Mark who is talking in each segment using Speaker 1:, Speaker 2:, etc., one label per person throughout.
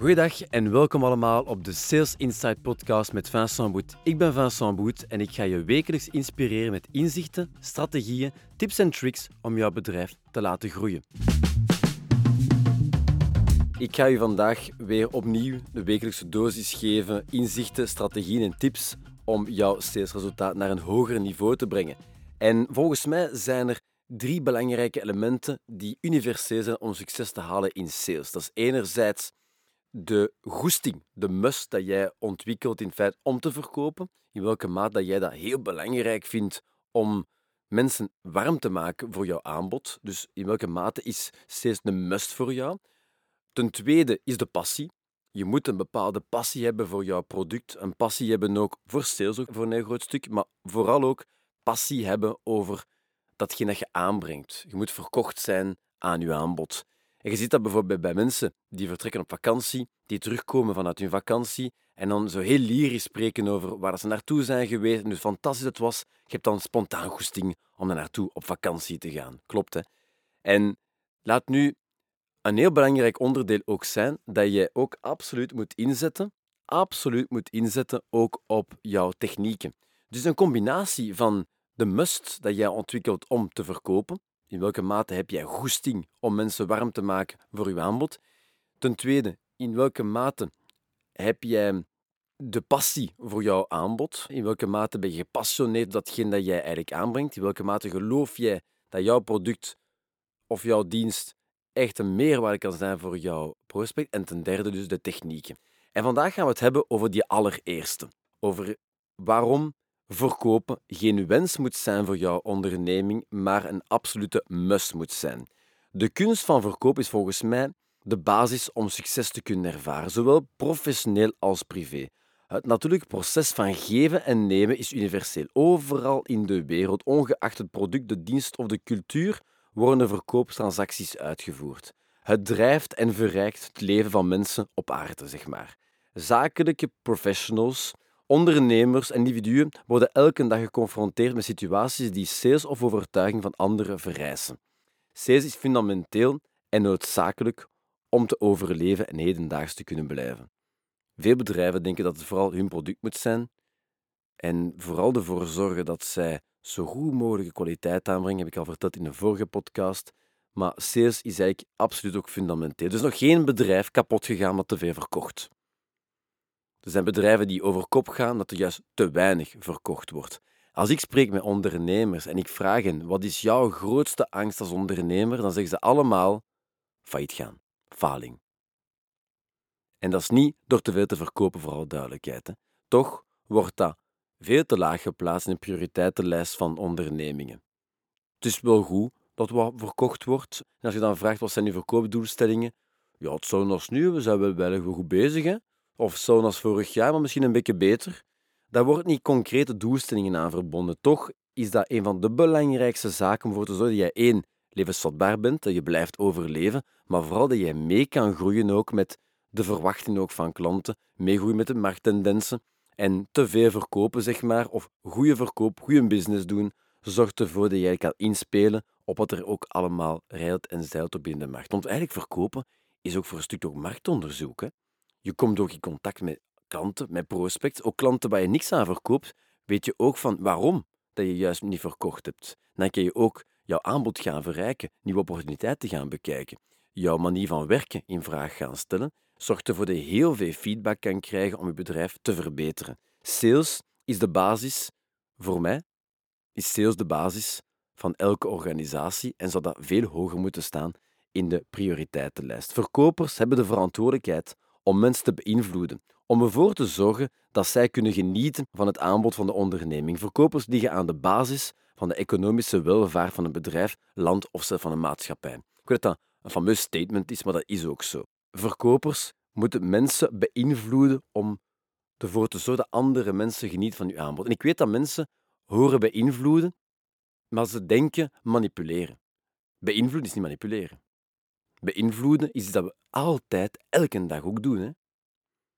Speaker 1: Goedendag en welkom allemaal op de Sales Insight podcast met Vincent Boet. Ik ben Vincent Boet en ik ga je wekelijks inspireren met inzichten, strategieën, tips en tricks om jouw bedrijf te laten groeien. Ik ga je vandaag weer opnieuw de wekelijkse dosis geven, inzichten, strategieën en tips om jouw salesresultaat naar een hoger niveau te brengen. En volgens mij zijn er drie belangrijke elementen die universeel zijn om succes te halen in sales. Dat is enerzijds de goesting, de must dat jij ontwikkelt in feite om te verkopen, in welke mate dat jij dat heel belangrijk vindt om mensen warm te maken voor jouw aanbod. Dus in welke mate is steeds een must voor jou. Ten tweede is de passie. Je moet een bepaalde passie hebben voor jouw product, een passie hebben ook voor sales, ook voor een groot stuk, maar vooral ook passie hebben over datgene dat je aanbrengt. Je moet verkocht zijn aan je aanbod. En je ziet dat bijvoorbeeld bij mensen die vertrekken op vakantie, die terugkomen vanuit hun vakantie en dan zo heel lyrisch spreken over waar ze naartoe zijn geweest en hoe fantastisch het was. Je hebt dan spontaan goesting om er naartoe op vakantie te gaan. Klopt, hè? En laat nu een heel belangrijk onderdeel ook zijn dat je ook absoluut moet inzetten, absoluut moet inzetten ook op jouw technieken. Dus een combinatie van de must dat jij ontwikkelt om te verkopen, in welke mate heb jij goesting om mensen warm te maken voor je aanbod? Ten tweede, in welke mate heb jij de passie voor jouw aanbod? In welke mate ben je gepassioneerd datgene dat jij eigenlijk aanbrengt? In welke mate geloof jij dat jouw product of jouw dienst echt een meerwaarde kan zijn voor jouw prospect? En ten derde dus de technieken. En vandaag gaan we het hebben over die allereerste. Over waarom verkopen geen wens moet zijn voor jouw onderneming, maar een absolute must moet zijn. De kunst van verkoop is volgens mij de basis om succes te kunnen ervaren, zowel professioneel als privé. Het natuurlijke proces van geven en nemen is universeel. Overal in de wereld, ongeacht het product, de dienst of de cultuur, worden verkoopstransacties uitgevoerd. Het drijft en verrijkt het leven van mensen op aarde, zeg maar. Zakelijke professionals Ondernemers en individuen worden elke dag geconfronteerd met situaties die sales of overtuiging van anderen vereisen. Sales is fundamenteel en noodzakelijk om te overleven en hedendaags te kunnen blijven. Veel bedrijven denken dat het vooral hun product moet zijn en vooral ervoor zorgen dat zij zo goed mogelijke kwaliteit aanbrengen, heb ik al verteld in een vorige podcast. Maar sales is eigenlijk absoluut ook fundamenteel. Er is nog geen bedrijf kapot gegaan dat te veel verkocht. Er zijn bedrijven die over kop gaan dat er juist te weinig verkocht wordt. Als ik spreek met ondernemers en ik vraag hen wat is jouw grootste angst als ondernemer, dan zeggen ze allemaal failliet gaan, faling. En dat is niet door te veel te verkopen, voor alle duidelijkheid. Toch wordt dat veel te laag geplaatst in de prioriteitenlijst van ondernemingen. Het is wel goed dat wat verkocht wordt. En als je dan vraagt wat zijn je verkoopdoelstellingen, ja, het zou nog nu, we zijn wel, wel goed bezig. Hè? Of zoals vorig jaar, maar misschien een beetje beter. Daar wordt niet concrete doelstellingen aan verbonden. Toch is dat een van de belangrijkste zaken om ervoor te zorgen dat jij één, levensvatbaar bent, dat je blijft overleven, maar vooral dat jij mee kan groeien ook met de verwachtingen ook van klanten, meegroeien met de markttendensen en te veel verkopen, zeg maar, of goede verkoop, goede business doen, zorgt ervoor dat jij kan inspelen op wat er ook allemaal rijdt en zeilt op binnen de markt. Want eigenlijk verkopen is ook voor een stuk ook marktonderzoek. Je komt ook in contact met klanten, met prospects, ook klanten waar je niks aan verkoopt, weet je ook van waarom dat je juist niet verkocht hebt. Dan kan je ook jouw aanbod gaan verrijken, nieuwe opportuniteiten gaan bekijken, jouw manier van werken in vraag gaan stellen, zorgt ervoor dat je heel veel feedback kan krijgen om je bedrijf te verbeteren. Sales is de basis, voor mij, is sales de basis van elke organisatie en zou dat veel hoger moeten staan in de prioriteitenlijst. Verkopers hebben de verantwoordelijkheid om mensen te beïnvloeden, om ervoor te zorgen dat zij kunnen genieten van het aanbod van de onderneming. Verkopers liggen aan de basis van de economische welvaart van een bedrijf, land of van een maatschappij. Ik weet dat dat een fameus statement is, maar dat is ook zo. Verkopers moeten mensen beïnvloeden om ervoor te zorgen dat andere mensen genieten van uw aanbod. En ik weet dat mensen horen beïnvloeden, maar ze denken manipuleren. Beïnvloeden is niet manipuleren. Beïnvloeden is dat we altijd, elke dag ook doen. Hè?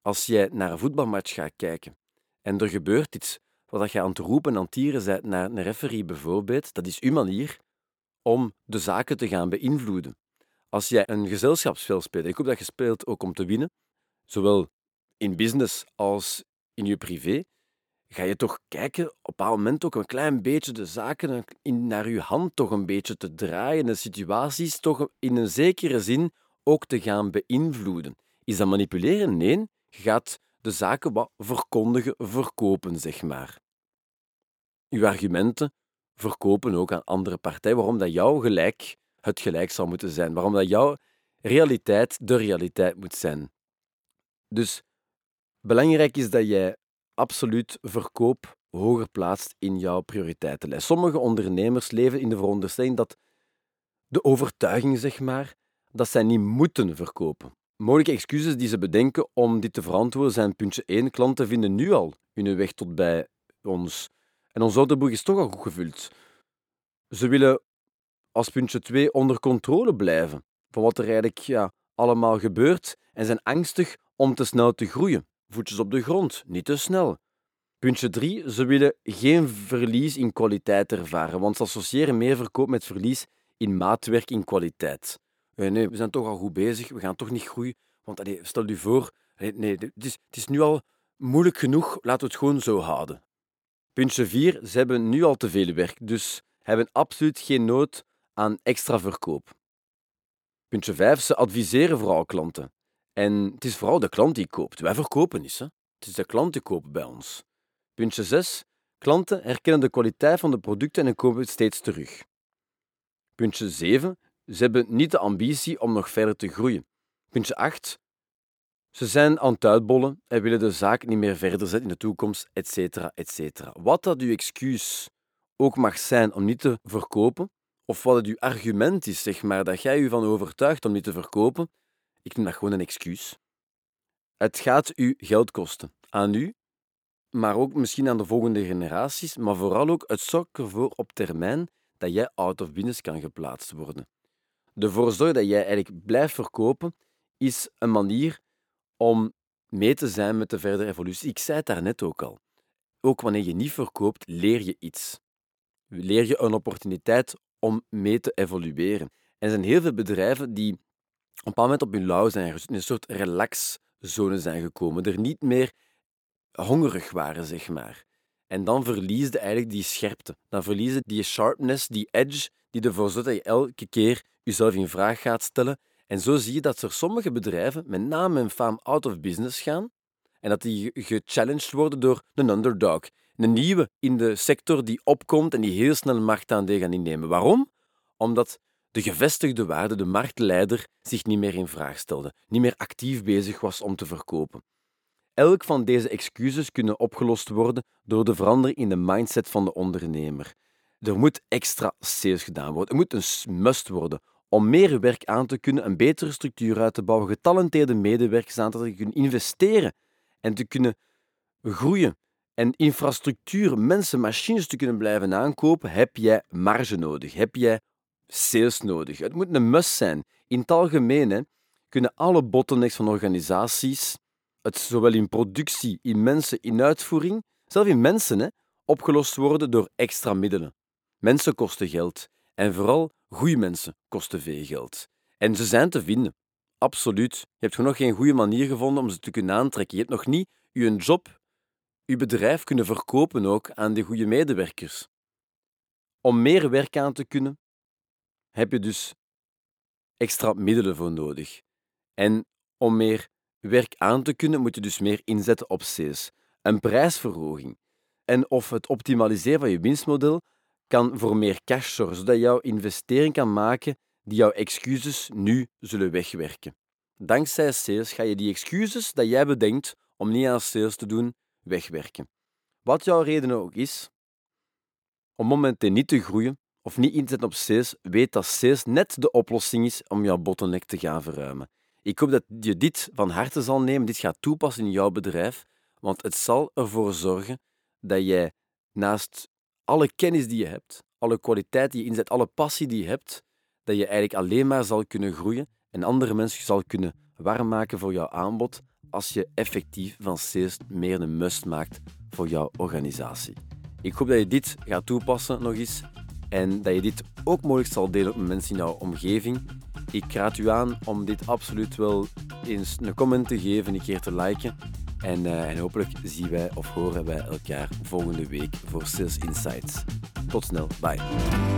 Speaker 1: Als jij naar een voetbalmatch gaat kijken en er gebeurt iets wat je aan het roepen en aan tieren bent naar een referee bijvoorbeeld, dat is uw manier om de zaken te gaan beïnvloeden. Als jij een gezelschapsspel speelt, ik hoop dat je speelt ook om te winnen, zowel in business als in je privé, ga je toch kijken op een bepaald moment ook een klein beetje de zaken in, naar je hand toch een beetje te draaien, de situaties toch in een zekere zin ook te gaan beïnvloeden. Is dat manipuleren? Nee, je gaat de zaken wat verkondigen, verkopen, zeg maar. Je argumenten verkopen ook aan andere partijen, waarom dat jouw gelijk het gelijk zou moeten zijn, waarom dat jouw realiteit de realiteit moet zijn. Dus belangrijk is dat jij absoluut verkoop hoger plaatst in jouw prioriteitenlijst. Sommige ondernemers leven in de veronderstelling dat de overtuiging, zeg maar, dat zij niet moeten verkopen. Mogelijke excuses die ze bedenken om dit te verantwoorden zijn puntje 1. Klanten vinden nu al hun weg tot bij ons. En ons orderboek is toch al goed gevuld. Ze willen als puntje 2 onder controle blijven van wat er eigenlijk ja, allemaal gebeurt en zijn angstig om te snel te groeien. Voetjes op de grond, niet te snel. Puntje 3. Ze willen geen verlies in kwaliteit ervaren, want ze associëren meer verkoop met verlies in maatwerk in kwaliteit. Nee, nee, we zijn toch al goed bezig, we gaan toch niet groeien. Want stel je voor, nee, het, is, het is nu al moeilijk genoeg, laten we het gewoon zo houden. Puntje 4. Ze hebben nu al te veel werk, dus hebben absoluut geen nood aan extra verkoop. Puntje 5. Ze adviseren vooral klanten. En het is vooral de klant die koopt. Wij verkopen niet. Hè? Het is de klant die koopt bij ons. Puntje 6. Klanten herkennen de kwaliteit van de producten en kopen het steeds terug. Puntje 7. Ze hebben niet de ambitie om nog verder te groeien. Puntje 8. Ze zijn aan het uitbollen en willen de zaak niet meer verder zetten in de toekomst, etc. etc. Wat dat uw excuus ook mag zijn om niet te verkopen, of wat het uw argument is, zeg maar, dat jij u van overtuigt om niet te verkopen, ik noem dat gewoon een excuus. Het gaat u geld kosten. Aan u, maar ook misschien aan de volgende generaties, maar vooral ook het zorgt ervoor op termijn dat jij out of business kan geplaatst worden. Ervoor zorgen dat jij eigenlijk blijft verkopen, is een manier om mee te zijn met de verdere evolutie. Ik zei het daarnet ook al. Ook wanneer je niet verkoopt, leer je iets. Leer je een opportuniteit om mee te evolueren. En er zijn heel veel bedrijven die een bepaald moment op hun lauw zijn in een soort relaxzone zijn gekomen, er niet meer hongerig waren, zeg maar. En dan verlies je eigenlijk die scherpte. Dan verlies je die sharpness, die edge, die ervoor zorgt dat je elke keer jezelf in vraag gaat stellen. En zo zie je dat er sommige bedrijven met naam en faam out of business gaan en dat die gechallenged worden door een underdog. Een nieuwe in de sector die opkomt en die heel snel marktaandeel gaat innemen. Waarom? Omdat de gevestigde waarde, de marktleider, zich niet meer in vraag stelde, niet meer actief bezig was om te verkopen. Elk van deze excuses kunnen opgelost worden door de verandering in de mindset van de ondernemer. Er moet extra sales gedaan worden. Het moet een must worden om meer werk aan te kunnen, een betere structuur uit te bouwen, getalenteerde medewerkers aan te kunnen investeren en te kunnen groeien en infrastructuur, mensen, machines te kunnen blijven aankopen, heb jij marge nodig, heb jij sales nodig. Het moet een must zijn. In het algemeen kunnen alle bottlenecks van organisaties, het zowel in productie, in mensen, in uitvoering, zelfs in mensen, opgelost worden door extra middelen. Mensen kosten geld en vooral goede mensen kosten veel geld. En ze zijn te vinden. Absoluut. Je hebt nog geen goede manier gevonden om ze te kunnen aantrekken. Je hebt nog niet je job, je bedrijf kunnen verkopen ook aan de goede medewerkers. Om meer werk aan te kunnen, heb je dus extra middelen voor nodig. En om meer werk aan te kunnen, moet je dus meer inzetten op sales. Een prijsverhoging. En of het optimaliseren van je winstmodel kan voor meer cash zorgen, zodat jouw investering kan maken die jouw excuses nu zullen wegwerken. Dankzij sales ga je die excuses dat jij bedenkt om niet aan sales te doen, wegwerken. Wat jouw reden ook is, om momenteel niet te groeien of niet in te zetten op sales, weet dat sales net de oplossing is om jouw bottleneck te gaan verruimen. Ik hoop dat je dit van harte zal nemen, dit gaat toepassen in jouw bedrijf, want het zal ervoor zorgen dat jij naast alle kennis die je hebt, alle kwaliteit die je inzet, alle passie die je hebt, dat je eigenlijk alleen maar zal kunnen groeien en andere mensen zal kunnen warm maken voor jouw aanbod als je effectief van sales meer een must maakt voor jouw organisatie. Ik hoop dat je dit gaat toepassen nog eens en dat je dit ook mogelijk zal delen met mensen in jouw omgeving. Ik raad u aan om dit absoluut wel eens een comment te geven, een keer te liken. En, uh, en hopelijk zien wij of horen wij elkaar volgende week voor Sales Insights. Tot snel, bye.